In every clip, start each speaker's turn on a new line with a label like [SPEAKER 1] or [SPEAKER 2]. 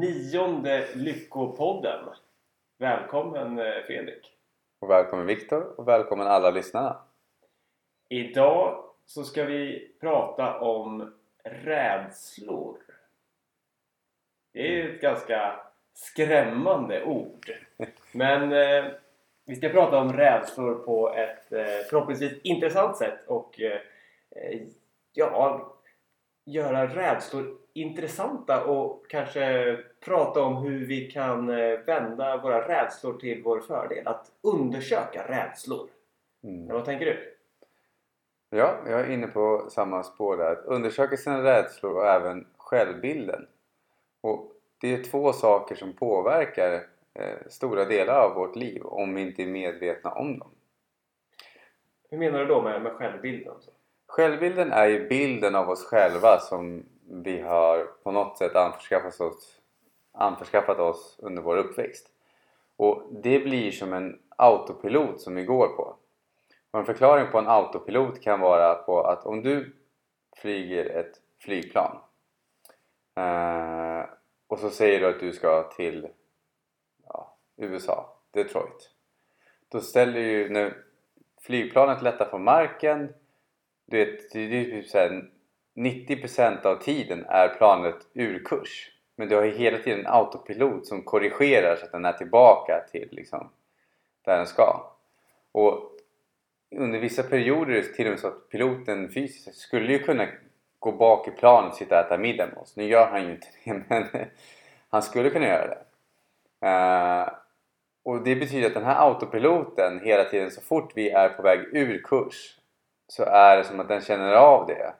[SPEAKER 1] nionde Lyckopodden. Välkommen eh, Fredrik!
[SPEAKER 2] Och välkommen Viktor och välkommen alla lyssnarna!
[SPEAKER 1] Idag så ska vi prata om rädslor. Det är ju ett ganska skrämmande ord. Men eh, vi ska prata om rädslor på ett eh, förhoppningsvis intressant sätt och eh, eh, ja, göra rädslor intressanta och kanske prata om hur vi kan eh, vända våra rädslor till vår fördel. Att undersöka rädslor.
[SPEAKER 2] Mm.
[SPEAKER 1] Vad tänker du?
[SPEAKER 2] Ja, jag är inne på samma spår där. Att undersöka sina rädslor och även självbilden. Och det är två saker som påverkar eh, stora delar av vårt liv om vi inte är medvetna om dem.
[SPEAKER 1] Hur menar du då med, med självbilden?
[SPEAKER 2] Självbilden är ju bilden av oss själva som vi har på något sätt anförskaffat oss, anförskaffat oss under vår uppväxt. Och det blir som en autopilot som vi går på. Och en förklaring på en autopilot kan vara på att om du flyger ett flygplan eh, och så säger du att du ska till ja, USA, Detroit. Då ställer ju när flygplanet lättar från marken du vet, det är typ så här, 90% av tiden är planet ur kurs. Men du har ju hela tiden en autopilot som korrigerar så att den är tillbaka till liksom, där den ska. Och under vissa perioder är det till och med så att piloten fysiskt skulle ju kunna gå bak i planet och sitta och äta middag med oss. Nu gör han ju inte det men han skulle kunna göra det. Uh, och det betyder att den här autopiloten hela tiden så fort vi är på väg ur kurs så är det som att den känner av det.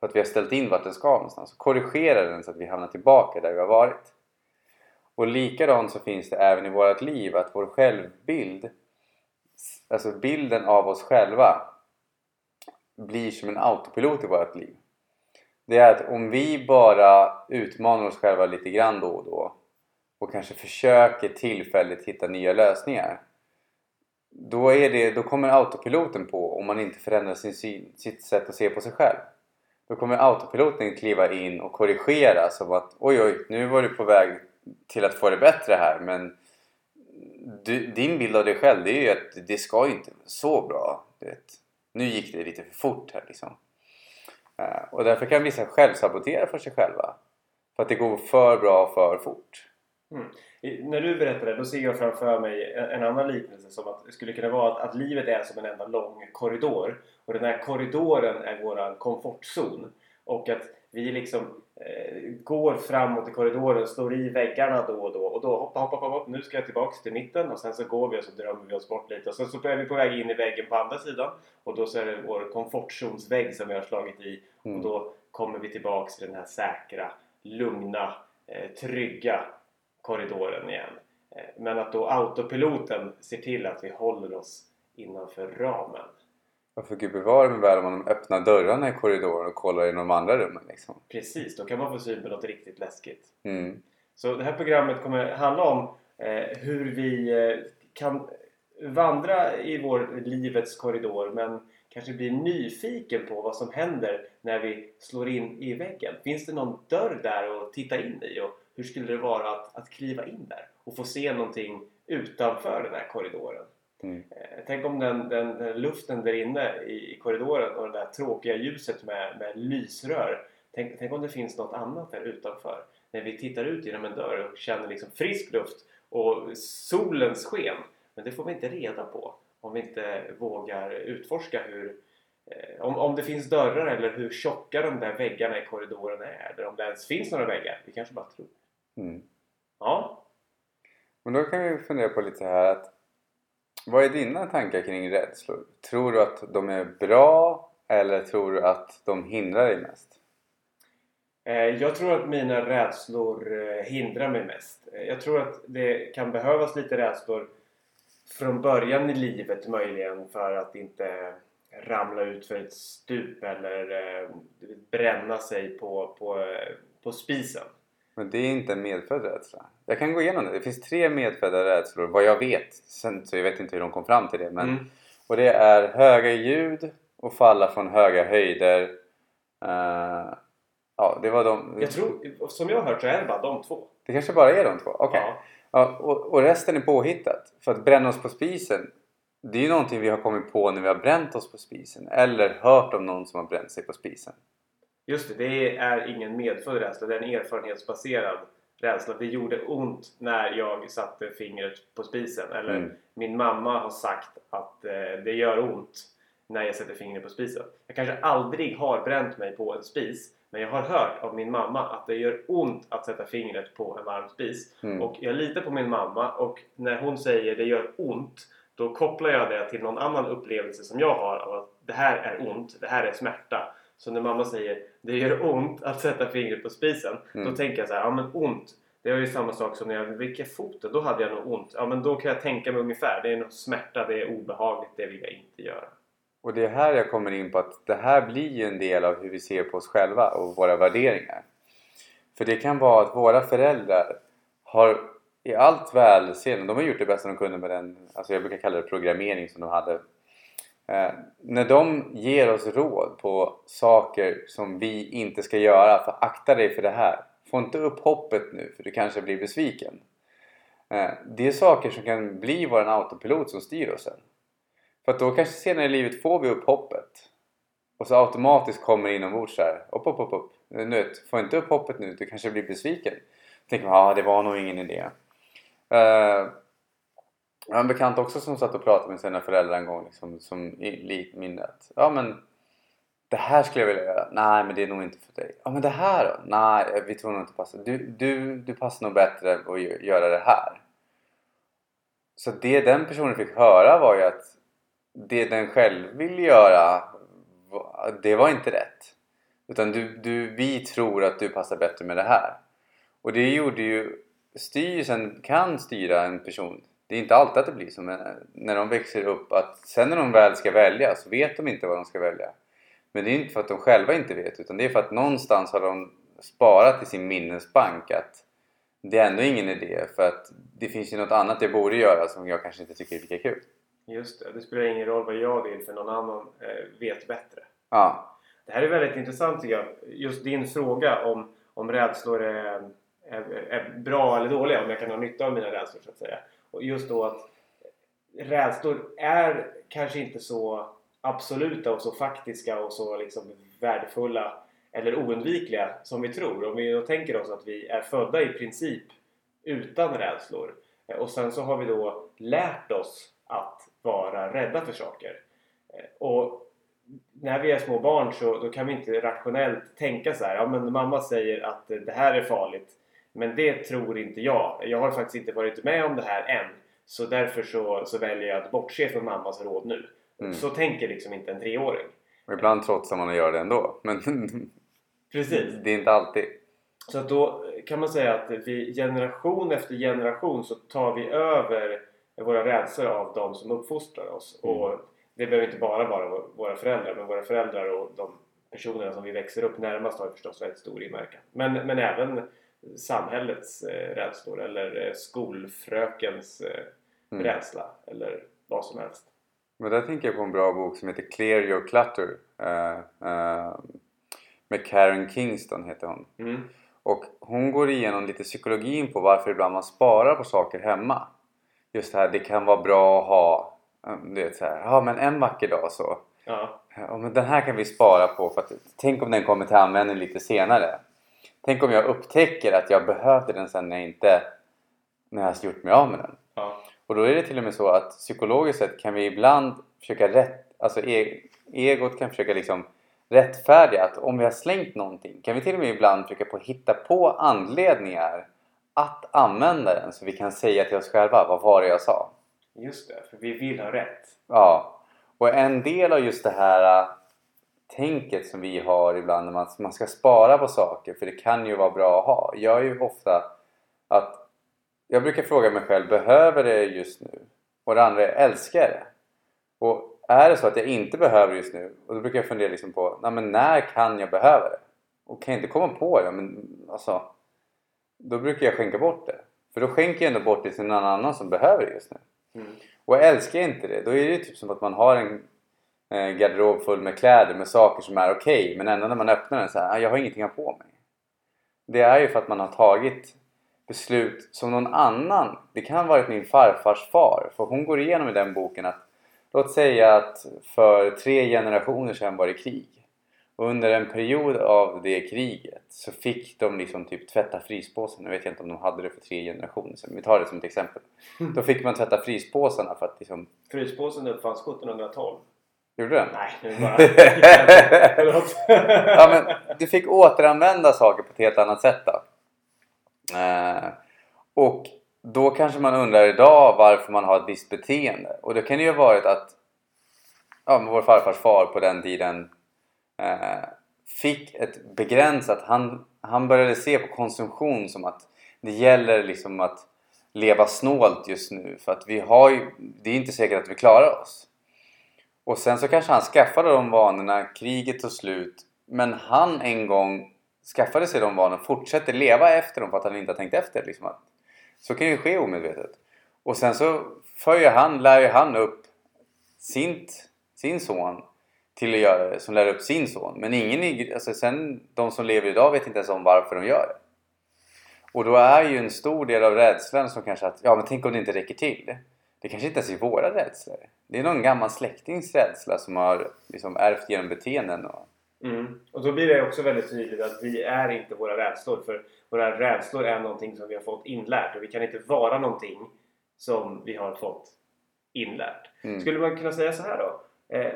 [SPEAKER 2] För att vi har ställt in vart den ska någonstans. och korrigerar den så att vi hamnar tillbaka där vi har varit. Och likadant så finns det även i vårt liv att vår självbild, alltså bilden av oss själva, blir som en autopilot i vårt liv. Det är att om vi bara utmanar oss själva lite grann då och då och kanske försöker tillfälligt hitta nya lösningar då, är det, då kommer autopiloten på om man inte förändrar sin syn, sitt sätt att se på sig själv. Då kommer autopiloten kliva in och korrigera som att oj oj, nu var du på väg till att få det bättre här men du, din bild av dig själv det är ju att det ska ju inte vara så bra. Vet. Nu gick det lite för fort här liksom. Uh, och därför kan vissa självsabotera för sig själva. För att det går för bra för fort.
[SPEAKER 1] Mm. När du berättar det, då ser jag framför mig en annan liknelse som att det skulle kunna vara att, att livet är som en enda lång korridor. Och den här korridoren är vår komfortzon. Och att vi liksom eh, går framåt i korridoren, slår i väggarna då och då. Och då hoppar, hoppar, hoppar, nu ska jag tillbaks till mitten. Och sen så går vi och så drömmer vi oss bort lite. Och sen så är vi på väg in i väggen på andra sidan. Och då så är det vår komfortzonsvägg som vi har slagit i. Mm. och då kommer vi tillbaks till den här säkra, lugna, eh, trygga korridoren igen. Eh, men att då autopiloten ser till att vi håller oss innanför ramen.
[SPEAKER 2] Varför gud bevare mig väl om man öppnar dörrarna i korridoren och kollar i de andra rummen liksom.
[SPEAKER 1] Precis, då kan man få syn på något riktigt läskigt.
[SPEAKER 2] Mm.
[SPEAKER 1] Så det här programmet kommer handla om eh, hur vi eh, kan vandra i vår livets korridor men kanske bli nyfiken på vad som händer när vi slår in i väggen. Finns det någon dörr där att titta in i? Och hur skulle det vara att, att kliva in där och få se någonting utanför den här korridoren?
[SPEAKER 2] Mm.
[SPEAKER 1] Eh, tänk om den, den, den, luften där inne i, korridoren och det där tråkiga ljuset med, med lysrör. Tänk, tänk, om det finns något annat där utanför. När vi tittar ut genom en dörr och känner liksom frisk luft och solens sken. Men det får vi inte reda på om vi inte vågar utforska hur, eh, om, om det finns dörrar eller hur tjocka de där väggarna i korridoren är. Eller om det ens finns några väggar. Vi kanske bara tror.
[SPEAKER 2] Mm.
[SPEAKER 1] Ja.
[SPEAKER 2] Men då kan vi fundera på lite här att vad är dina tankar kring rädslor? Tror du att de är bra eller tror du att de hindrar dig mest?
[SPEAKER 1] Eh, jag tror att mina rädslor eh, hindrar mig mest. Eh, jag tror att det kan behövas lite rädslor från början i livet möjligen för att inte ramla ut för ett stup eller bränna sig på, på, på spisen.
[SPEAKER 2] Men det är inte en medfödd rädsla. Jag kan gå igenom det. Det finns tre medfödda rädslor vad jag vet. Sen, så jag vet inte hur de kom fram till det. Men, mm. Och det är höga ljud och falla från höga höjder. Uh, Ja, det var de.
[SPEAKER 1] Jag tror, som jag har hört så är det bara de två.
[SPEAKER 2] Det kanske bara är de två? Okej.
[SPEAKER 1] Ja.
[SPEAKER 2] Ja, och, och resten är påhittat. För att bränna oss på spisen, det är ju någonting vi har kommit på när vi har bränt oss på spisen. Eller hört om någon som har bränt sig på spisen.
[SPEAKER 1] Just det, det är ingen medfödd rädsla. Det är en erfarenhetsbaserad rädsla. Det gjorde ont när jag satte fingret på spisen. Eller
[SPEAKER 2] Mm.
[SPEAKER 1] min mamma har sagt att eh, det gör ont när jag sätter fingret på spisen. Jag kanske aldrig har bränt mig på en spis. Men jag har hört av min mamma att det gör ont att sätta fingret på en varm spis.
[SPEAKER 2] Mm.
[SPEAKER 1] Och jag litar på min mamma och när hon säger det gör ont då kopplar jag det till någon annan upplevelse som jag har av att det här är ont, det här är smärta. Så när mamma säger det gör ont att sätta fingret på spisen
[SPEAKER 2] Mm.
[SPEAKER 1] då tänker jag så här, ja men ont det är ju samma sak som när jag vrickade foten, då hade jag nog ont. Ja men då kan jag tänka mig ungefär, det är nog smärta, det är obehagligt, det vill jag inte göra.
[SPEAKER 2] Och det är här jag kommer in på att det här blir ju en del av hur vi ser på oss själva och våra värderingar. För det kan vara att våra föräldrar har i allt välseende, de har gjort det bästa de kunde med den, alltså jag brukar kalla det programmering som de hade. Eh, när de ger oss råd på saker som vi inte ska göra, för akta dig för det här. Få inte upp hoppet nu för du kanske blir besviken. Eh, det är saker som kan bli vår autopilot som styr oss sen. För att då kanske senare i livet får vi upp hoppet. Och så automatiskt kommer inombords såhär. Upp, upp, upp, upp. Eh, nu vet, få inte upp hoppet nu, du kanske blir besviken. Då tänker man, ja det var nog ingen idé. Eh, jag har en bekant också som satt och pratade med sina föräldrar en gång liksom, som i likt minne att, ja men det här skulle jag vilja göra. Nej men det är nog inte för dig. Ja men det här då? Nej vi tror nog inte passar. Du, du, du passar nog bättre att göra det här. Så det den personen fick höra var ju att det den själv ville göra det var inte rätt. Utan du, du, vi tror att du passar bättre med det här. Och det gjorde ju styrelsen kan styra en person. Det är inte alltid att det blir så men när de växer upp att sen när de väl ska välja så vet de inte vad de ska välja. Men det är inte för att de själva inte vet utan det är för att någonstans har de sparat i sin minnesbank att det är ändå ingen idé för att det finns ju något annat jag borde göra som jag kanske inte tycker är lika kul.
[SPEAKER 1] Just det, det spelar ingen roll vad jag vill för någon annan eh, vet bättre.
[SPEAKER 2] Ja,
[SPEAKER 1] Det här är väldigt intressant tycker jag. Just din fråga om, om rädslor är, är, är bra eller dåliga. Om jag kan ha nytta av mina rädslor så att säga. Och just då att rädslor är kanske inte så absoluta och så faktiska och så liksom värdefulla eller oundvikliga som vi tror. Om vi då tänker oss att vi är födda i princip utan rädslor eh, och sen så har vi då lärt oss att vara rädda för saker. Eh, och när vi är små barn så då kan vi inte rationellt tänka så här. Ja men mamma säger att det här är farligt. Men det tror inte jag. Jag har faktiskt inte varit med om det här än. Så därför så, så väljer jag att bortse från mammas råd nu.
[SPEAKER 2] Mm.
[SPEAKER 1] Så tänker liksom inte en treåring.
[SPEAKER 2] och ibland trotsar man att göra det ändå. Men
[SPEAKER 1] Precis.
[SPEAKER 2] det är inte alltid.
[SPEAKER 1] Så att då kan man säga att vi generation efter generation så tar vi över våra rädslor av de som uppfostrar oss.
[SPEAKER 2] Mm.
[SPEAKER 1] Och det behöver inte bara vara vå- våra föräldrar men våra föräldrar och de personerna som vi växer upp närmast har förstås väldigt stor inverkan. Men, men även samhällets eh, rädslor eller eh, skolfrökens eh,
[SPEAKER 2] Mm.
[SPEAKER 1] rädsla eller vad som helst.
[SPEAKER 2] Men där tänker jag på en bra bok som heter Clear Your Clutter. eh, eh, med Karen Kingston heter hon.
[SPEAKER 1] Mm.
[SPEAKER 2] Och hon går igenom lite psykologin på varför ibland man sparar på saker hemma. Just det här, det kan vara bra att ha, eh, du vet så här, ja men en vacker dag så.
[SPEAKER 1] Ja,
[SPEAKER 2] Ja, men den här kan vi spara på för att tänk om den kommer till användning lite senare. Tänk om jag upptäcker att jag behövde den sen när jag inte när jag har gjort mig av med den.
[SPEAKER 1] ja,
[SPEAKER 2] Och då är det till och med så att psykologiskt sett kan vi ibland försöka rätt, alltså e- egot kan försöka liksom rättfärdiga att om vi har slängt någonting kan vi till och med ibland försöka på hitta på anledningar att använda den så vi kan säga till oss själva vad var det jag sa?
[SPEAKER 1] just det. För vi vill ha rätt.
[SPEAKER 2] Ja, och en del av just det här tänket som vi har ibland när man, man ska spara på saker för det kan ju vara bra att ha. Jag är ju ofta att jag brukar fråga mig själv, behöver det just nu? Och det andra är, älskar jag det? Och är det så att jag inte behöver det just nu och då brukar jag fundera liksom på, nej men när kan jag behöva det? Och kan jag inte komma på det, men alltså då brukar jag skänka bort det. För då skänker jag ändå bort det till någon annan som behöver det just nu.
[SPEAKER 1] Mm.
[SPEAKER 2] Och älskar jag inte det, då är det typ som att man har en, eh, garderob full med kläder med saker som är okej men ändå när man öppnar den så här, "Ah, jag har ingenting att ha på mig. Det är ju för att man har tagit beslut som någon annan, det kan ha varit min farfars far, för hon går igenom i den boken att låt säga att för tre generationer sedan var det krig. Och under en period av det kriget så fick de liksom typ tvätta fryspåsen. Nu vet jag inte om de hade det för tre generationer sedan, vi tar det som ett exempel. Då fick man tvätta fryspåsarna för att liksom...
[SPEAKER 1] Fryspåsen uppfanns 1712.
[SPEAKER 2] Gjorde den?
[SPEAKER 1] Nej, nu bara...
[SPEAKER 2] Ja, men du fick återanvända saker på ett helt annat sätt då. Eh, och då kanske man undrar idag varför man har ett visst beteende. Och det kan ju ha varit att ja, vår farfars far på den tiden eh, fick ett begränsat... Han, han började se på konsumtion som att det gäller liksom att leva snålt just nu för att vi har ju, det är inte säkert att vi klarar oss. Och sen så kanske han skaffade de vanorna, kriget tog slut men han en gång skaffade sig de vanorna fortsätter leva efter dem för att han inte har tänkt efter. Liksom att, så kan ju ske omedvetet. Och sen så följer han, lär ju han upp sin, sin son till att göra det, som lär upp sin son. Men ingen, i- alltså sen de som lever idag vet inte ens om varför de gör det. Och då är ju en stor del av rädslan som kanske att, ja men tänk om det inte räcker till. Det kanske inte ens är våra rädslor. Det är någon gammal släktings rädsla som har liksom ärvt genom beteenden. Och,
[SPEAKER 1] Mm. Och då blir det också väldigt tydligt att vi är inte våra rädslor. För våra rädslor är någonting som vi har fått inlärt. Och vi kan inte vara någonting som vi har fått inlärt.
[SPEAKER 2] Mm.
[SPEAKER 1] Skulle man kunna säga så här då? Eh,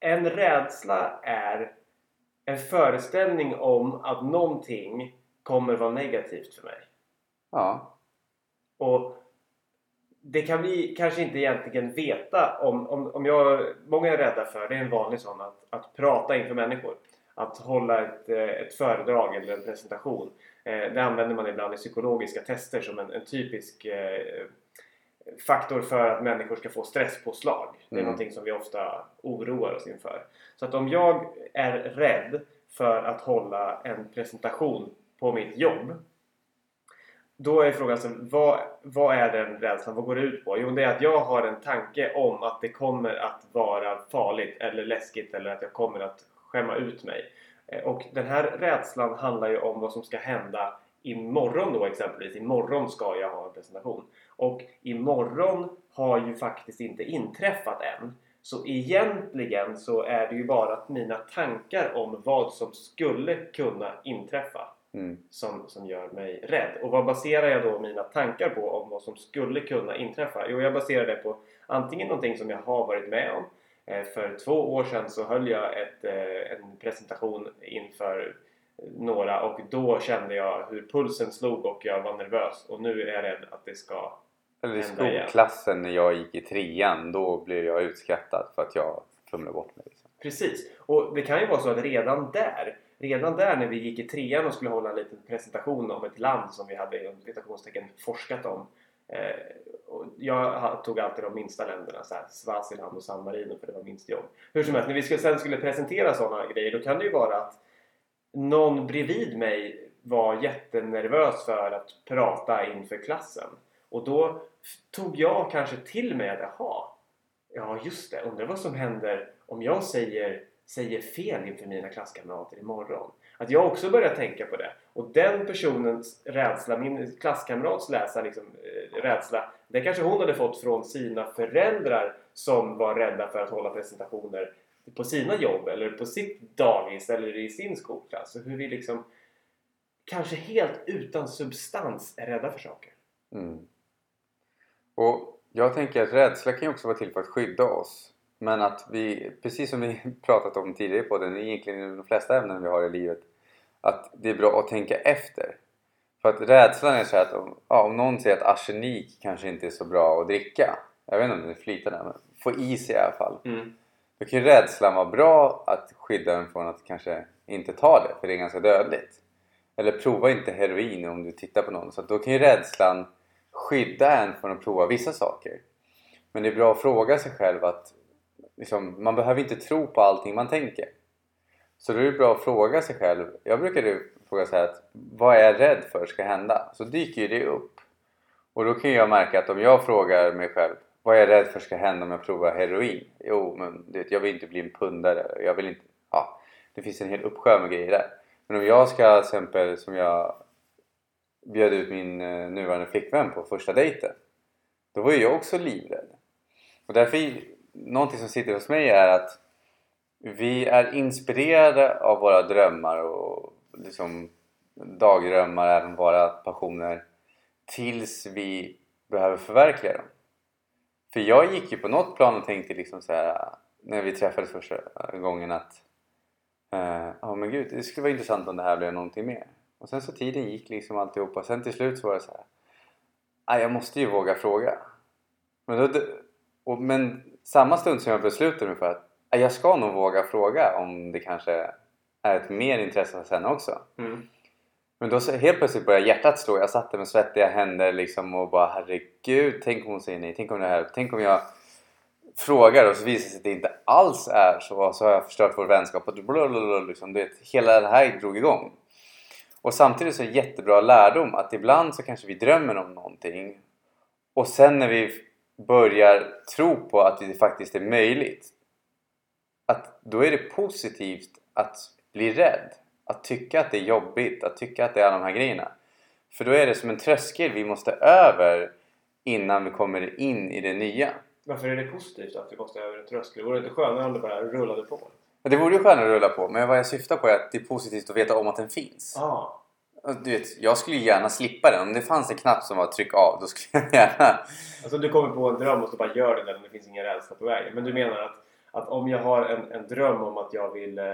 [SPEAKER 1] en rädsla är en föreställning om att någonting kommer vara negativt för mig.
[SPEAKER 2] ja.
[SPEAKER 1] Och det kan vi kanske inte egentligen veta om, om, om jag... Många är rädda för, det är en vanlig sån, att, att prata inför människor. Att hålla ett, eh, ett föredrag eller en presentation. Eh, Det använder man ibland i psykologiska tester som en, en typisk eh, faktor för att människor ska få stresspåslag. Det är
[SPEAKER 2] Mm.
[SPEAKER 1] någonting som vi ofta oroar oss inför. Så att om jag är rädd för att hålla en presentation på mitt jobb då är frågan alltså, vad, vad är den rädslan? Vad går det ut på? Jo, det är att jag har en tanke om att det kommer att vara farligt eller läskigt eller att jag kommer att skämma ut mig. Eh, och den här rädslan handlar ju om vad som ska hända imorgon då exempelvis. Imorgon ska jag ha en presentation. Och imorgon har ju faktiskt inte inträffat än. Så egentligen så är det ju bara att mina tankar om vad som skulle kunna inträffa
[SPEAKER 2] Mm.
[SPEAKER 1] som, som gör mig rädd. Och vad baserar jag då mina tankar på om vad som skulle kunna inträffa? Jo, jag baserar det på antingen någonting som jag har varit med om. Eh, För två år sedan så höll jag ett, eh, en presentation inför några och då kände jag hur pulsen slog och jag var nervös. Och nu är jag rädd att det ska...
[SPEAKER 2] Eller i
[SPEAKER 1] igen.
[SPEAKER 2] skolklassen när jag gick i trean, då blev jag utskrattad för att jag fumlade bort mig. Liksom.
[SPEAKER 1] Precis. Och det kan ju vara så att redan där, redan där när vi gick i trean och skulle hålla en liten presentation om ett land som vi hade citationstecken forskat om. Eh, och jag tog alltid de minsta länderna, så här, Swaziland och San Marino för det var minst jobb. Hur som helst, när vi skulle, sen skulle presentera sådana grejer då kan det ju vara att någon bredvid mig var jättenervös för att prata inför klassen. Och då tog jag kanske till mig att jaha, ja just det, undrar vad som händer om jag säger, säger fel inför mina klasskamrater imorgon. Att jag också börjar tänka på det. Och den personens rädsla, min klasskamrats läsa, liksom, eh, rädsla, det kanske hon hade fått från sina föräldrar som var rädda för att hålla presentationer på sina jobb eller på sitt dagis eller i sin skolklass. Så hur vi liksom kanske helt utan substans är rädda för saker.
[SPEAKER 2] Mm. Och jag tänker att rädsla kan ju också vara till för att skydda oss. Men att vi, precis som vi pratat om tidigare på den, egentligen i de flesta ämnen vi har i livet, att det är bra att tänka efter. För att rädslan är så att om, ja, om någon säger att arsenik kanske inte är så bra att dricka, jag vet inte om det är flytande, men få i sig i alla fall. Då kan ju rädslan vara bra att skydda en från att kanske inte ta det, för det är ganska dödligt. Eller prova inte heroin om du tittar på någon. Så då kan ju rädslan skydda en från att prova vissa saker. Men det är bra att fråga sig själv att liksom, man behöver inte tro på allting man tänker. Så då är det bra att fråga sig själv. Jag brukar fråga så här att vad är jag rädd för ska hända? Så dyker ju det upp. Och då kan jag märka att om jag frågar mig själv vad är jag rädd för ska hända om jag provar heroin? Jo, men du vet, jag vill inte bli en pundare. Jag vill inte... Ja, det finns en hel uppsjö med grejer där. Men om jag ska till exempel, som jag bjöd ut min eh, nuvarande flickvän på första dejten. Då var ju jag också livrädd. Och därför, någonting som sitter hos mig är att vi är inspirerade av våra drömmar och liksom dagdrömmar, även våra passioner tills vi behöver förverkliga dem. För jag gick ju på något plan och tänkte liksom så här när vi träffades första gången att eh, ja uh, oh, men gud det skulle vara intressant om det här blev någonting mer. Och sen så tiden gick liksom alltihopa. Sen till slut så var det så här. Ah, jag måste ju våga fråga. Men, då, och, men samma stund som jag beslutade mig för att ah, jag ska nog våga fråga om det kanske är ett mer intresse hos henne också.
[SPEAKER 1] Mm.
[SPEAKER 2] Men då så helt plötsligt började hjärtat slå. Jag satt där med svettiga händer liksom och bara herregud, tänk om hon säger nej. Tänk om det här, tänk om jag frågar och så visar det sig att det inte alls är så. Och så har jag förstört vår vänskap. Och blablabla, liksom, det, hela det här drog igång. Och samtidigt så är det jättebra lärdom att ibland så kanske vi drömmer om någonting och sen när vi börjar tro på att det faktiskt är möjligt att då är det positivt att bli rädd att tycka att det är jobbigt, att tycka att det är alla de här grejerna för då är det som en tröskel vi måste över innan vi kommer in i det nya
[SPEAKER 1] Varför är det positivt att vi måste över en tröskel? Vore det inte skönare om det bara rullade på?
[SPEAKER 2] Det vore ju skönare att rulla på men vad jag syftar på är att det är positivt att veta om att den finns.
[SPEAKER 1] Ah.
[SPEAKER 2] Du vet, jag skulle gärna slippa den. Om det fanns en knapp som var tryck av då skulle jag gärna...
[SPEAKER 1] Alltså du kommer på en dröm och så bara gör den den och det finns ingen rädsla på vägen. Men du menar att, att om jag har en, en dröm om att jag vill, eh,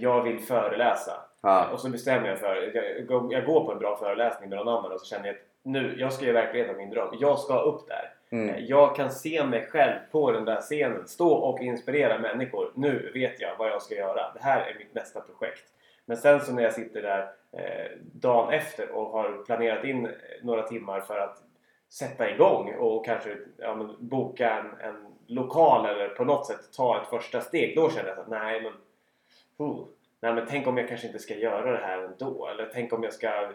[SPEAKER 1] jag vill föreläsa
[SPEAKER 2] Ja.
[SPEAKER 1] och så bestämmer jag för jag, jag går på en bra föreläsning med någon annan och så känner jag att nu, jag ska göra verklighet av min dröm. Jag ska upp där.
[SPEAKER 2] Mm.
[SPEAKER 1] Jag kan se mig själv på den där scenen stå och inspirera människor. Nu vet jag vad jag ska göra. Det här är mitt nästa projekt. Men sen så när jag sitter där eh, dagen efter och har planerat in eh, några timmar för att sätta igång och kanske ja, men, boka en, en lokal eller på något sätt ta ett första steg. Då känner jag att nej men, oh, nej men tänk om jag kanske inte ska göra det här ändå. Eller tänk om jag ska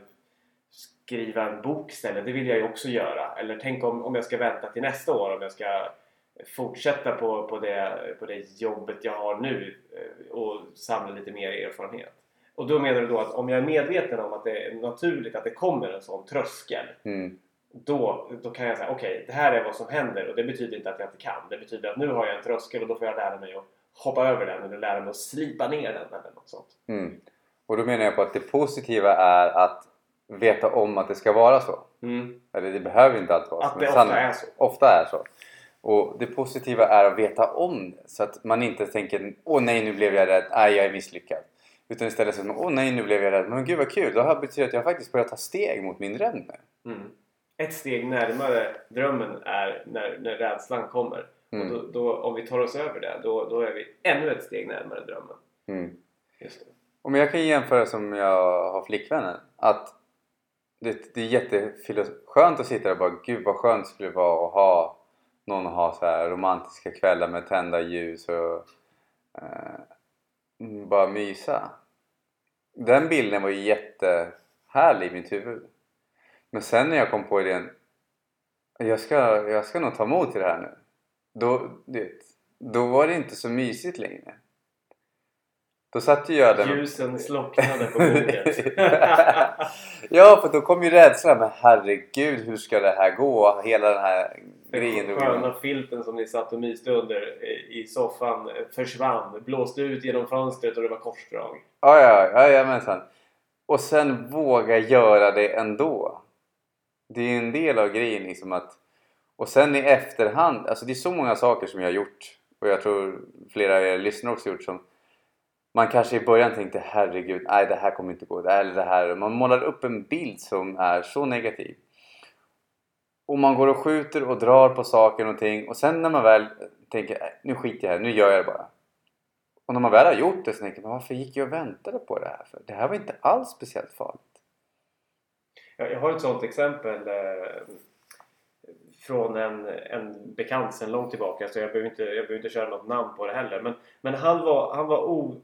[SPEAKER 1] skriva en bok istället. Det vill jag ju också göra. Eller tänk om, om jag ska vänta till nästa år om jag ska fortsätta på, på, det, på det jobbet jag har nu eh, och samla lite mer erfarenhet. Och då menar du då att om jag är medveten om att det är naturligt att det kommer en sån tröskel
[SPEAKER 2] Mm.
[SPEAKER 1] då, då kan jag säga okej, det här är vad som händer och det betyder inte att jag inte kan. Det betyder att nu har jag en tröskel och då får jag lära mig att hoppa över den eller lära mig att slipa ner den eller något sånt.
[SPEAKER 2] Mm. Och då menar jag på att det positiva är att veta om att det ska vara så. Eller det behöver inte alltid vara så.
[SPEAKER 1] Att det ofta är så.
[SPEAKER 2] Ofta är så. Och det positiva är att veta om det. Så att man inte tänker åh nej nu blev jag rädd, nej jag är misslyckad. Utan istället så åh nej nu blev jag rädd, men gud vad kul. Det betyder att jag faktiskt börjat ta steg mot min dröm nu.
[SPEAKER 1] Mm. Ett steg närmare drömmen är när, när rädslan kommer.
[SPEAKER 2] Mm.
[SPEAKER 1] Och då, då, om vi tar oss över det, då, då är vi ännu ett steg närmare drömmen.
[SPEAKER 2] Mm. Om jag kan jämföra som jag har flickvänner. Att det, det är jätteskönt att sitta där och bara Gud vad skönt skulle det vara att ha någon att ha så här romantiska kvällar med tända ljus och eh, bara mysa. Den bilden var ju jättehärlig i mitt huvud. Men sen när jag kom på idén jag ska, jag ska nog ta emot till det här nu. Då, det, då var det inte så mysigt längre. Då satt ju jag med-
[SPEAKER 1] Ljusen slocknade på bordet.
[SPEAKER 2] ja, för då kom ju rädslan. Men herregud, hur ska det här gå? Hela den här grejen.
[SPEAKER 1] Den sköna filten som ni satt och myste under i- soffan försvann. Blåste ut genom fönstret och det var korsdrag.
[SPEAKER 2] Ja, ja, ja, jajamensan. Och sen våga göra det ändå. Det är en del av grejen liksom att... Och sen i efterhand, alltså det är så många saker som jag har gjort. Och jag tror flera av er lyssnare också gjort som... Man kanske i början tänkte herregud, nej det här kommer inte gå. Det här eller det här. Man målar upp en bild som är så negativ. Och man går och skjuter och drar på saker och ting. Och sen när man väl tänker, äh, nu skiter jag i det, nu gör jag det bara. Och när man väl har gjort det så tänker man varför gick jag och väntade på det här? För det här var inte alls speciellt farligt.
[SPEAKER 1] Jag, har ett sånt exempel eh, från en, en bekant sedan långt tillbaka. Så jag behöver inte, jag behöver inte köra något namn på det heller. Men, men han var, han var o,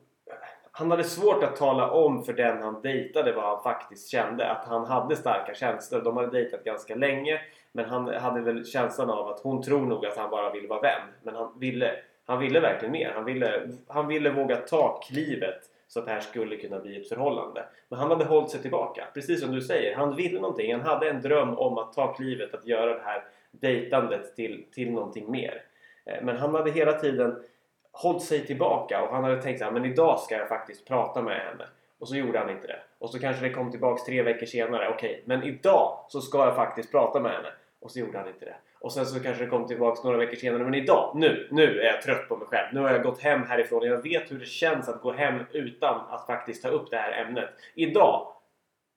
[SPEAKER 1] han hade svårt att tala om för den han dejtade vad han faktiskt kände. Att han hade starka känslor. De hade dejtat ganska länge. Men han hade väl känslan av att hon tror nog att han bara vill vara vän. Men han ville, han ville verkligen mer. Han ville, han ville våga ta klivet så att det här skulle kunna bli ett förhållande. Men han hade hållit sig tillbaka. Precis som du säger. Han ville någonting. Han hade en dröm om att ta klivet att göra det här dejtandet till, till någonting mer. Eh, men han hade hela tiden hållit sig tillbaka och han hade tänkt här, men idag ska jag faktiskt prata med henne. Och så gjorde han inte det. Och så kanske det kom tillbaks tre veckor senare. Okej, men idag så ska jag faktiskt prata med henne. Och så gjorde han inte det. Och sen så kanske det kom tillbaks några veckor senare. Men idag, nu, nu är jag trött på mig själv. Nu har jag gått hem härifrån och jag vet hur det känns att gå hem utan att faktiskt ta upp det här ämnet. Idag,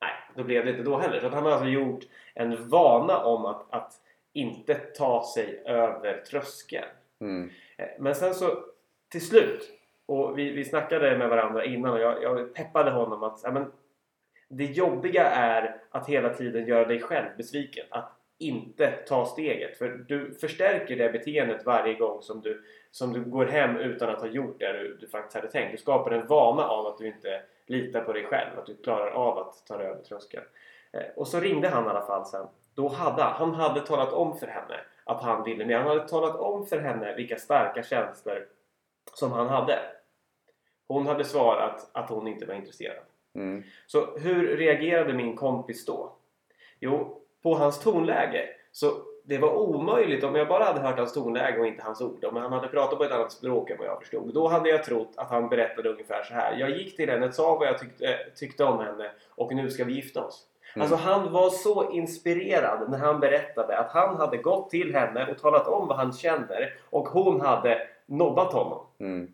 [SPEAKER 1] nej, då blev det inte då heller. Så att han har alltså gjort en vana om att, att inte ta sig över tröskeln.
[SPEAKER 2] Mm.
[SPEAKER 1] Eh, Men sen så till slut, och vi, vi snackade med varandra innan och jag, jag peppade honom att ja, men, det jobbiga är att hela tiden göra dig själv besviken. Att inte ta steget. För du förstärker det beteendet varje gång som du, som du går hem utan att ha gjort det du, du faktiskt hade tänkt. Du skapar en vana av att du inte litar på dig själv. Att du klarar av att ta dig över tröskeln. Eh, och så ringde han i alla fall sen. Då hade han, hade talat om för henne att han ville med. Han hade talat om för henne vilka starka känslor som han hade. Hon hade svarat att hon inte var intresserad.
[SPEAKER 2] Mm.
[SPEAKER 1] Så hur reagerade min kompis då? Jo, på hans tonläge. Så det var omöjligt om jag bara hade hört hans tonläge och inte hans ord. Om han hade pratat på ett annat språk än vad jag förstod. Då hade jag trott att han berättade ungefär så här. Jag gick till henne, sa vad jag tyckte, tyckte om henne och nu ska vi gifta oss.
[SPEAKER 2] Mm.
[SPEAKER 1] Alltså han var så inspirerad när han berättade att han hade gått till henne och talat om vad han känner och hon hade nobbat honom.
[SPEAKER 2] Mm.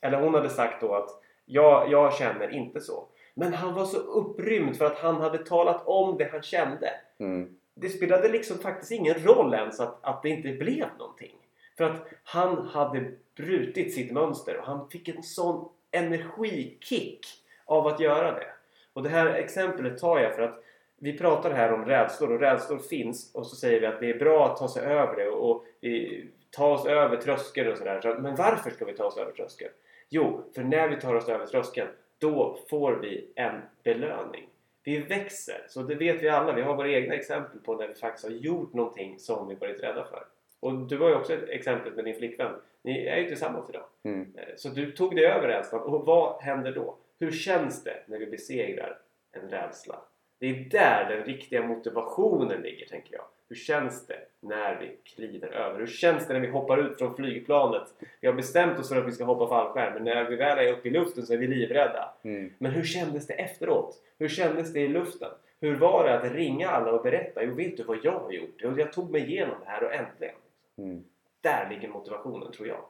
[SPEAKER 1] Eller hon hade sagt då att jag, jag känner inte så. Men han var så upprymd för att han hade talat om det han kände.
[SPEAKER 2] Mm.
[SPEAKER 1] Det spelade liksom faktiskt ingen roll ens att, att det inte blev någonting. För att han hade brutit sitt mönster och han fick en sån energikick av att göra det. Och det här exemplet tar jag för att vi pratar här om rädslor och rädslor finns och så säger vi att det är bra att ta sig över det och, och vi, ta oss över tröskeln och sådär. Så- Men varför ska vi ta oss över tröskeln? Jo, för när vi tar oss över tröskeln då får vi en belöning. Vi växer, så det vet vi alla. Vi har våra egna exempel på när vi faktiskt har gjort någonting som vi varit rädda för. Och du har ju också ett exempel med din flickvän. Ni är ju tillsammans idag.
[SPEAKER 2] Mm.
[SPEAKER 1] Eh, Så du tog dig över rädslan. Och vad händer då? Hur känns det när vi besegrar en rädsla? Det är där den riktiga motivationen ligger, tänker jag. Hur känns det när vi kliver över? Hur känns det när vi hoppar ut från flygplanet? Vi har bestämt oss för att vi ska hoppa fallskärm, men när vi väl är uppe i luften så är vi livrädda.
[SPEAKER 2] Mm.
[SPEAKER 1] Men hur kändes det efteråt? Hur kändes det i luften? Hur var det att ringa alla och berätta? Jo, vet du vad jag har gjort? Jo, jag tog mig igenom det här och äntligen.
[SPEAKER 2] Mm.
[SPEAKER 1] Där ligger motivationen, tror jag.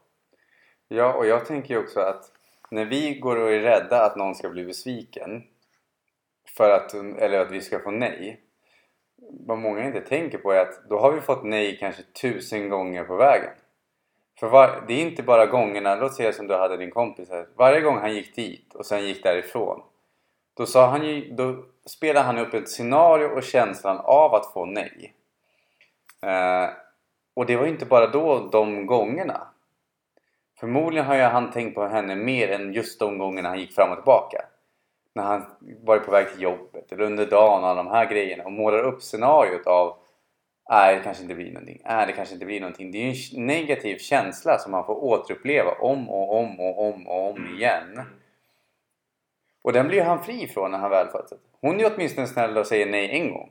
[SPEAKER 2] Ja, och jag tänker ju också att när vi går och är rädda att någon ska bli besviken för att, eller att vi ska få nej. Vad många inte tänker på är att då har vi fått nej kanske tusen gånger på vägen. För var, det är inte bara gångerna, låt säga som du hade din kompis här. Varje gång han gick dit och sen gick därifrån. Då, sa han ju, då spelade han upp ett scenario och känslan av att få nej. Eh, och det var ju inte bara då de gångerna. Förmodligen har ju han tänkt på henne mer än just de gångerna han gick fram och tillbaka. När han varit på väg till jobbet eller under dagen och alla de här grejerna och målar upp scenariot av Nej, det kanske inte blir någonting. Nej, det kanske inte blir någonting. Det är ju en negativ känsla som man får återuppleva om och om och om och om igen. Och den blir han fri från när han väl fått det. Hon är åtminstone snäll och säger nej en gång.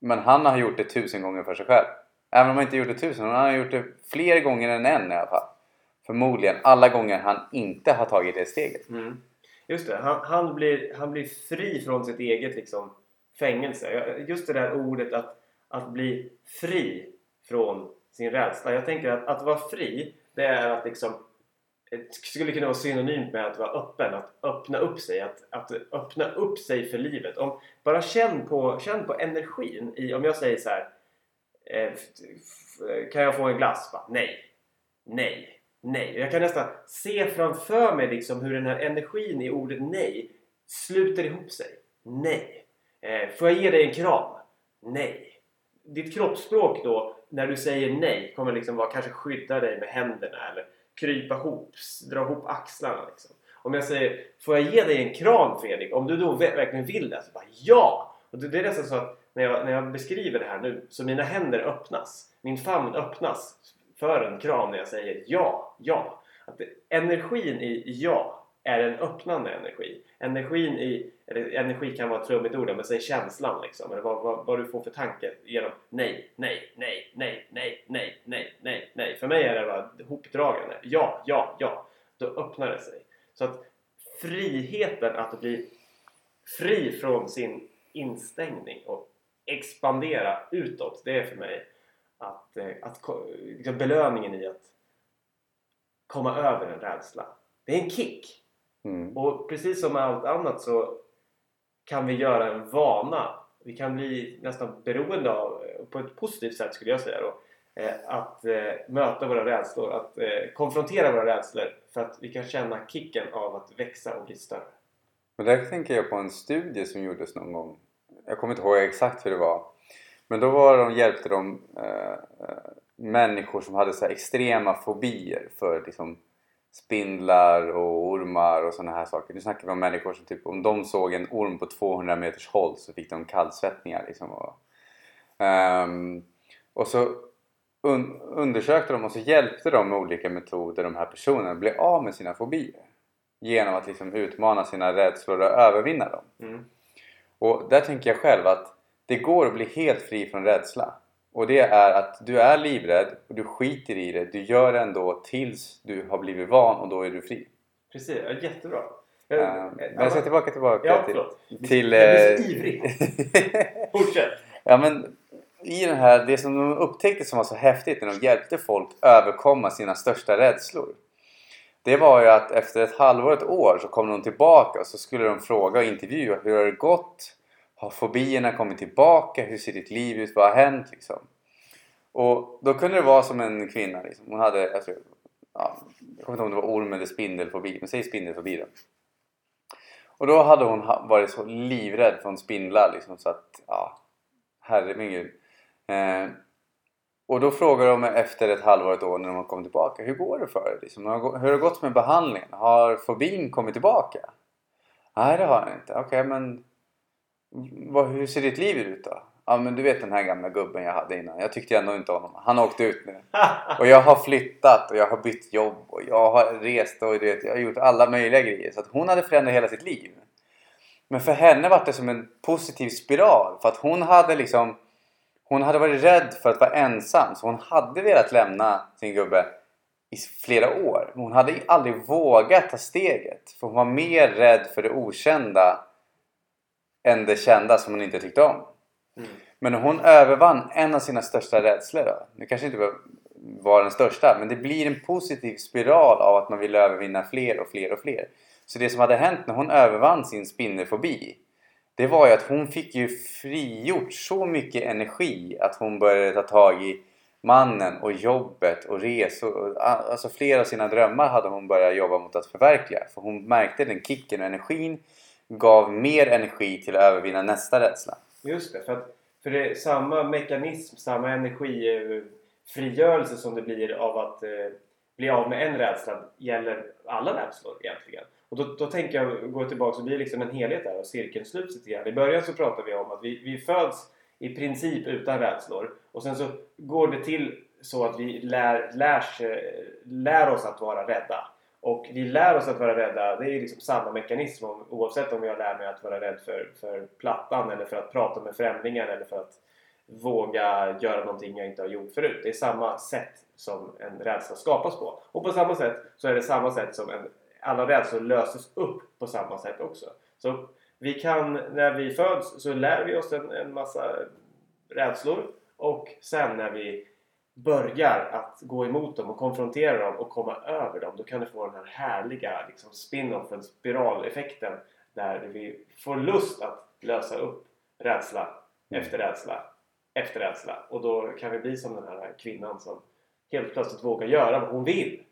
[SPEAKER 2] Men han har gjort det tusen gånger för sig själv. Även om han inte gjort det tusen, han har gjort det fler gånger än en i alla fall. Förmodligen alla gånger han inte har tagit det steget.
[SPEAKER 1] Mm. Just det, han, han, blir, han blir fri från sitt eget liksom, fängelse. Just det där ordet att, att bli fri från sin rädsla. Jag tänker att, att vara fri, det är att liksom det skulle kunna vara synonymt med att vara öppen, att öppna upp sig, att, att öppna upp sig för livet. Om, bara känn på, känn på energin i, om jag säger så här. Eh, kan jag få en glass? Bara, nej. Nej. Nej. Jag kan nästan se framför mig liksom hur den här energin i ordet nej sluter ihop sig. Nej. Eh, får jag ge dig en kram? Nej. Ditt kroppsspråk då, när du säger nej, kommer liksom vara kanske skydda dig med händerna eller krypa ihop, dra ihop axlarna. Liksom. Om jag säger, får jag ge dig en kram Fredrik? Om du då verkligen vill det, så bara ja! Och det det är nästan så att när jag, när jag beskriver det här nu så mina händer öppnas. Min famn öppnas för en kram när jag säger ja, ja. Att energin i ja är en öppnande energi. Energin i, eller energi kan vara ett trummigt ord men säg känslan liksom. Eller vad, vad, vad du får för tanke genom nej, nej, nej, nej, nej, nej, nej, nej, nej. För mig är det bara hopdragande. Ja, ja, ja. Då öppnar det sig. Så att friheten att bli fri från sin instängning och expandera utåt. Det är för mig att, eh, att, liksom belöningen i att komma över en rädsla. Det är en kick.
[SPEAKER 2] Mm.
[SPEAKER 1] Och precis som med allt annat så kan vi göra en vana. Vi kan bli nästan beroende av, på ett positivt sätt skulle jag säga då, eh, att eh, möta våra rädslor, att konfrontera våra rädslor för att vi kan känna kicken av att växa och bli större.
[SPEAKER 2] Och där tänker jag på en studie som gjordes någon gång. Jag kommer inte ihåg exakt hur det var. Men då var de, hjälpte de äh, människor som hade så extrema fobier för liksom, spindlar och ormar och sådana här saker. Nu snackar vi om människor som typ om de såg en orm på 200 meters håll så fick de kallsvettningar liksom. Och, um, och så un undersökte de och så hjälpte de med olika metoder de här personerna att bli av med sina fobier. Genom att liksom utmana sina rädslor och övervinna dem.
[SPEAKER 1] Mm.
[SPEAKER 2] Och där tänker jag själv att det går att bli helt fri från rädsla. Och det är att du är livrädd och du skiter i det. Du gör det ändå tills du har blivit van och då är du fri.
[SPEAKER 1] Precis, ja, jättebra.
[SPEAKER 2] Jag, uh, men jag ska tillbaka, tillbaka
[SPEAKER 1] ja,
[SPEAKER 2] till... till
[SPEAKER 1] jag blir så ivrig. Fortsätt!
[SPEAKER 2] Ja men i den här, det som de upptäckte som var så häftigt när de hjälpte folk överkomma sina största rädslor. Det var ju att efter ett halvår, ett år så kom de tillbaka och så skulle de fråga och intervjua hur har det gått? Har fobierna kommit tillbaka? Hur ser ditt liv ut? Vad har hänt? Liksom. Och då kunde det vara som en kvinna. Liksom. Hon hade, jag, tror, ja, jag kommer inte ihåg om det var orm eller spindelfobi, men säg spindelfobi då. Och då hade hon varit så livrädd från spindlar liksom, så att, ja, herre min gud. Eh, och då frågar de efter ett halvår, ett år när de har kommit tillbaka. Hur går det för dig? Liksom, hur har det gått med behandlingen? Har fobin kommit tillbaka? Nej det har den inte. Okej okay, men vad, hur ser ditt liv ut då? Ja men du vet den här gamla gubben jag hade innan. Jag tyckte ändå inte om honom. Han har åkt ut nu. Och jag har flyttat och jag har bytt jobb och jag har rest och du vet, jag har gjort alla möjliga grejer. Så att hon hade förändrat hela sitt liv. Men för henne var det som en positiv spiral. För att hon hade liksom hon hade varit rädd för att vara ensam så hon hade velat lämna sin gubbe i flera år. Men hon hade aldrig vågat ta steget. För hon var mer rädd för det okända än det kända som hon inte tyckte om. Mm. Men hon övervann en av sina största rädslor då. Det kanske inte var den största men det blir en positiv spiral av att man vill övervinna fler och fler och fler. Så det som hade hänt när hon övervann sin spindelfobi det var ju att hon fick ju frigjort så mycket energi att hon började ta tag i mannen och jobbet och resor. Alltså flera av sina drömmar hade hon börjat jobba mot att förverkliga. För hon märkte den kicken och energin gav mer energi till att övervinna nästa rädsla.
[SPEAKER 1] Just det, för, att, för det är samma mekanism, samma energifrigörelse som det blir av att eh, bli av med en rädsla gäller alla rädslor egentligen. Och då, då tänker jag gå tillbaka så blir liksom en helhet där och cirkeln sluts lite grann. I början så pratar vi om att vi, vi föds i princip utan rädslor och sen så går det till så att vi lär, lärs, lär oss att vara rädda. Och vi lär oss att vara rädda, det är liksom samma mekanism oavsett om jag lär mig att vara rädd för, för plattan eller för att prata med främlingar eller för att våga göra någonting jag inte har gjort förut. Det är samma sätt som en rädsla skapas på. Och på samma sätt så är det samma sätt som en alla rädslor löses upp på samma sätt också. Så vi kan, när vi föds så lär vi oss en, en massa rädslor och sen när vi börjar att gå emot dem och konfrontera dem och komma över dem då kan du få den här härliga liksom, spin-offen, spiraleffekten där vi får lust att lösa upp rädsla mm. efter rädsla efter rädsla och då kan vi bli som den här kvinnan som helt plötsligt vågar göra vad hon vill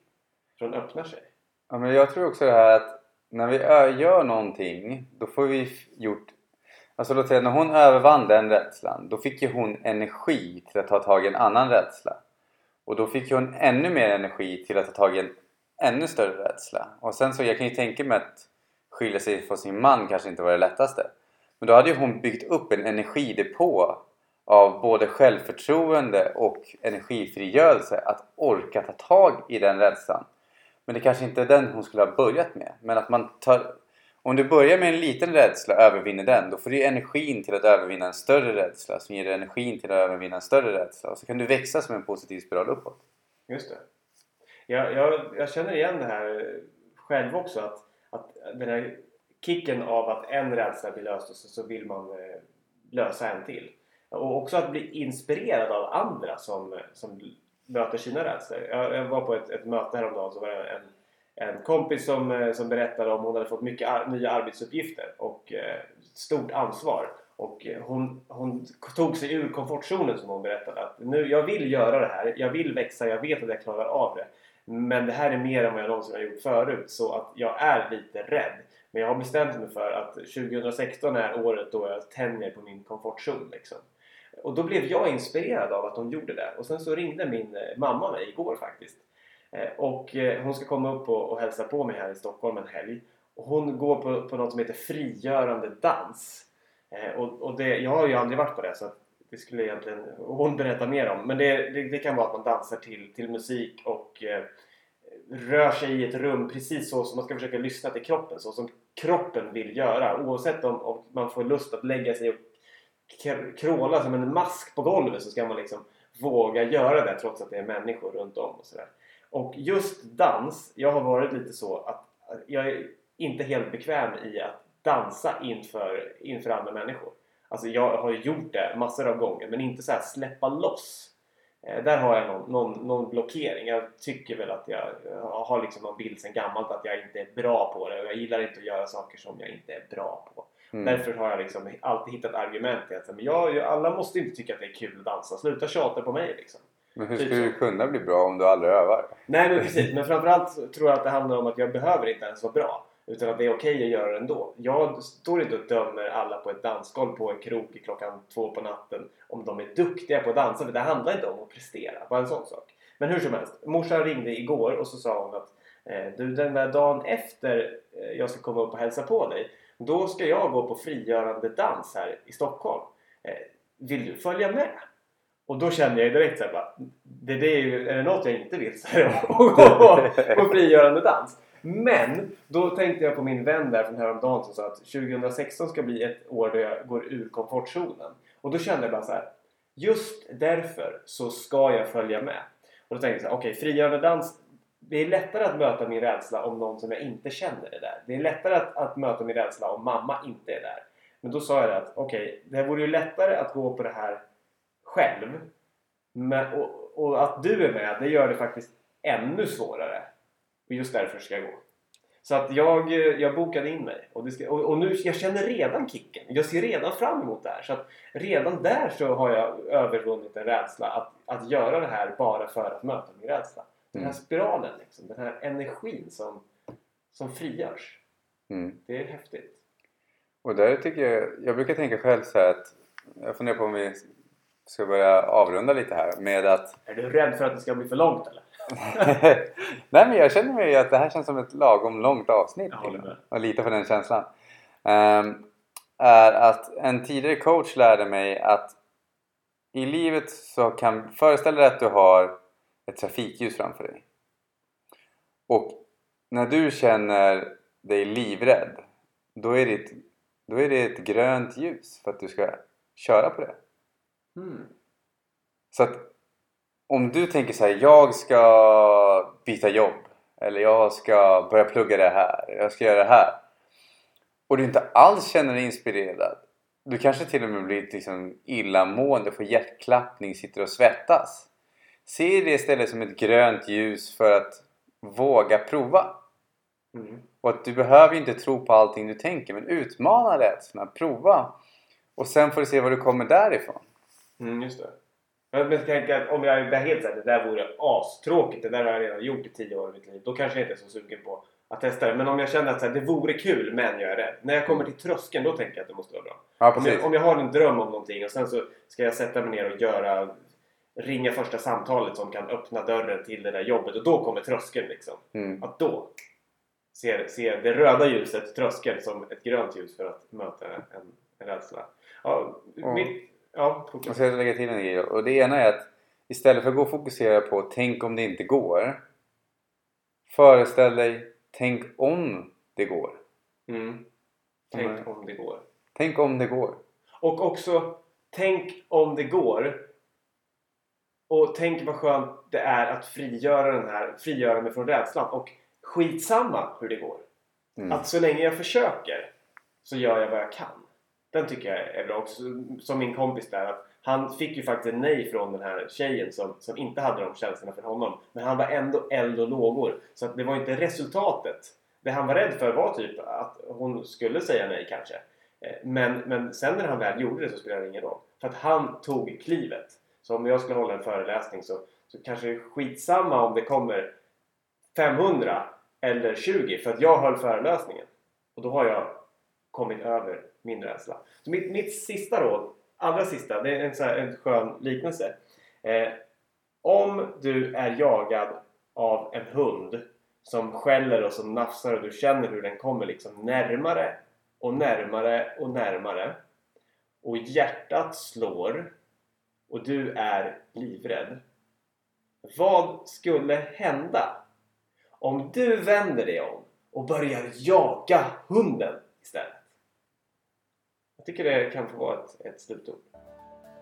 [SPEAKER 1] för hon öppnar sig.
[SPEAKER 2] Ja, men jag tror också det här att när vi gör någonting då får vi gjort Alltså låt säga när hon övervann den rädslan då fick ju hon energi till att ta tag i en annan rädsla. Och då fick ju hon ännu mer energi till att ta tag i en ännu större rädsla. Och sen så, jag kan ju tänka mig att skilja sig från sin man kanske inte var det lättaste. Men då hade ju hon byggt upp en energidepå av både självförtroende och energifrigörelse att orka ta tag i den rädslan. Men det kanske inte är den hon skulle ha börjat med. Men att man tar... Om du börjar med en liten rädsla och övervinner den, då får du energin till att övervinna en större rädsla som ger dig energin till att övervinna en större rädsla. Och så kan du växa som en positiv spiral uppåt.
[SPEAKER 1] Just det. Jag, jag, jag känner igen det här själv också. Att, att den här kicken av att en rädsla blir löst och så, så vill man eh, lösa en till. Och också att bli inspirerad av andra som, som möter sina rädslor. Jag, jag var på ett, ett möte häromdagen så var det en, en kompis som, eh, som berättade om hon hade fått mycket ar nya arbetsuppgifter och eh, stort ansvar. Och eh, hon, hon tog sig ur komfortzonen som hon berättade. Att nu, jag vill göra det här, jag vill växa, jag vet att jag klarar av det. Men det här är mer än vad jag någonsin har gjort förut så att jag är lite rädd. Men jag har bestämt mig för att 2016 är året då jag tänjer på min komfortzon. Liksom. Och då blev jag inspirerad av att hon gjorde det. Och sen så ringde min eh, mamma mig igår faktiskt. Eh, och eh, hon ska komma upp och, och hälsa på mig här i Stockholm en helg. Och hon går på, på något som heter frigörande dans. Eh, och, och det, jag har ju aldrig varit på det så det skulle egentligen hon berätta mer om. Men det, det, det, kan vara att man dansar till, till musik och eh, rör sig i ett rum precis så som man ska försöka lyssna till kroppen. Så som kroppen vill göra. Oavsett om, om man får lust att lägga sig och kråla som en mask på golvet så ska man liksom våga göra det trots att det är människor runt om och sådär. Och just dans, jag har varit lite så att jag är inte helt bekväm i att dansa inför, inför andra människor. Alltså jag har gjort det massor av gånger men inte så här släppa loss. Eh, där har jag någon, någon, någon, blockering. Jag tycker väl att jag, jag har liksom någon bild sen gammalt att jag inte är bra på det och jag gillar inte att göra saker som jag inte är bra på. Mm. Därför har jag liksom alltid hittat argument till att men jag, alla måste inte tycka att det är kul att dansa. Sluta tjata på mig liksom.
[SPEAKER 2] Men hur typ du kunna bli bra om du aldrig övar?
[SPEAKER 1] Nej men precis. Men framförallt tror jag att det handlar om att jag behöver inte ens vara bra. Utan att det är okej okay att göra det ändå. Jag står inte och dömer alla på ett dansgolv på en krok klockan två på natten om de är duktiga på att dansa. För det handlar inte om att prestera. Bara en sån sak. Men hur som helst. Morsan ringde igår och så sa hon att eh, du den där dagen efter eh, jag ska komma upp och hälsa på dig. Då ska jag gå på frigörande dans här i Stockholm. Eh, vill du följa med? Och då kände jag direkt såhär bara, det, det är, ju, är det något jag inte vill så är det att gå på frigörande dans. Men då tänkte jag på min vän där från häromdagen som sa att 2016 ska bli ett år då jag går ur komfortzonen. Och då kände jag bara så här. Just därför så ska jag följa med. Och då tänkte jag så här, okej okay, frigörande dans. Det är lättare att möta min rädsla om någon som jag inte känner är där. Det är lättare att, att möta min rädsla om mamma inte är där. Men då sa jag att okej, okay, det vore ju lättare att gå på det här själv. Men, och, och att du är med, det gör det faktiskt ännu svårare. Och just därför ska jag gå. Så att jag, jag bokade in mig. Och, ska, och, och, nu, jag känner redan kicken. Jag ser redan fram emot det här. Så att redan där så har jag övervunnit en rädsla att, att göra det här bara för att möta min rädsla. Den här mm. spiralen, liksom, den här energin som, som frigörs. Mm. Det är häftigt.
[SPEAKER 2] Och där tycker jag, jag brukar tänka själv så här att jag funderar på om vi ska börja avrunda lite här med att...
[SPEAKER 1] Är du rädd för att det ska bli för långt eller?
[SPEAKER 2] Nej men jag känner mig att det här känns som ett lagom långt avsnitt. Och lita på den känslan. Um, är att en tidigare coach lärde mig att i livet så kan föreställa dig att du har ett trafikljus framför dig. Och när du känner dig livrädd då är, det ett, då är det ett grönt ljus för att du ska köra på det. Mm. Så att om du tänker så här, jag ska byta jobb eller jag ska börja plugga det här, jag ska göra det här och du inte alls känner dig inspirerad du kanske till och med blir liksom illamående, får hjärtklappning, sitter och svettas se det istället som ett grönt ljus för att våga prova mm. och att du behöver inte tro på allting du tänker men utmana rädslorna, prova och sen får du se vad du kommer därifrån
[SPEAKER 1] mm, just det men tänka om jag är helt säker, det där vore astråkigt. Det där har jag redan gjort i tio år i mitt liv. Då kanske jag inte är så sugen på att testa det. Men om jag känner att så här, det vore kul men jag är rädd. När jag kommer till tröskeln då tänker jag att det måste vara bra.
[SPEAKER 2] Ja,
[SPEAKER 1] om, jag, om jag har en dröm om någonting och sen så ska jag sätta mig ner och göra ringa första samtalet som kan öppna dörren till det där jobbet och då kommer tröskeln liksom. Mm. Att då ser, ser det röda ljuset, tröskeln, som ett grönt ljus för att möta en, rädsla. Ja,
[SPEAKER 2] Ja.
[SPEAKER 1] mitt, ja
[SPEAKER 2] Och
[SPEAKER 1] fortsätt.
[SPEAKER 2] så jag lägga till en grej. Och det ena är att istället för att gå och fokusera på tänk om det inte går. Föreställ dig tänk om det går.
[SPEAKER 1] Mm. Tänk om det går.
[SPEAKER 2] Tänk om det går.
[SPEAKER 1] Och också tänk om det går. Och tänk vad skönt det är att frigöra den här, frigöra mig från rädslan. Och skitsamma hur det går.
[SPEAKER 2] Mm.
[SPEAKER 1] Att så länge jag försöker så gör jag vad jag kan. Den tycker jag är bra också. Som min kompis där. Att han fick ju faktiskt nej från den här tjejen som, som inte hade de känslorna för honom. Men han var ändå eld och lågor. Så att det var inte resultatet. Det han var rädd för var typ att hon skulle säga nej kanske. Eh, men, men sen när han väl gjorde det så spelade det ingen roll. För att han tog klivet. Så om jag skulle hålla en föreläsning så, så kanske det är skitsamma om det kommer 500 eller 20 för att jag höll föreläsningen. Och då har jag kommit över min rädsla. Så mitt, mitt sista råd, allra sista, det är en, så här, en skön liknelse. Eh, om du är jagad av en hund som skäller och som nafsar och du känner hur den kommer liksom närmare och närmare och närmare och hjärtat slår och du är livrädd. Vad skulle hända om du vänder dig om och börjar jaga hunden istället? Tycker det kan få vara ett, ett slutord.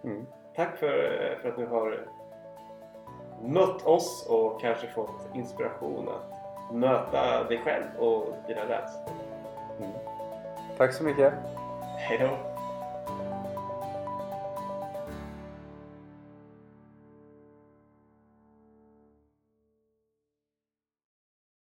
[SPEAKER 2] Mm.
[SPEAKER 1] Tack för, för att du har mött oss och kanske fått inspiration att möta dig själv och dina rädslor.
[SPEAKER 2] Tack så mycket.
[SPEAKER 1] Hej då!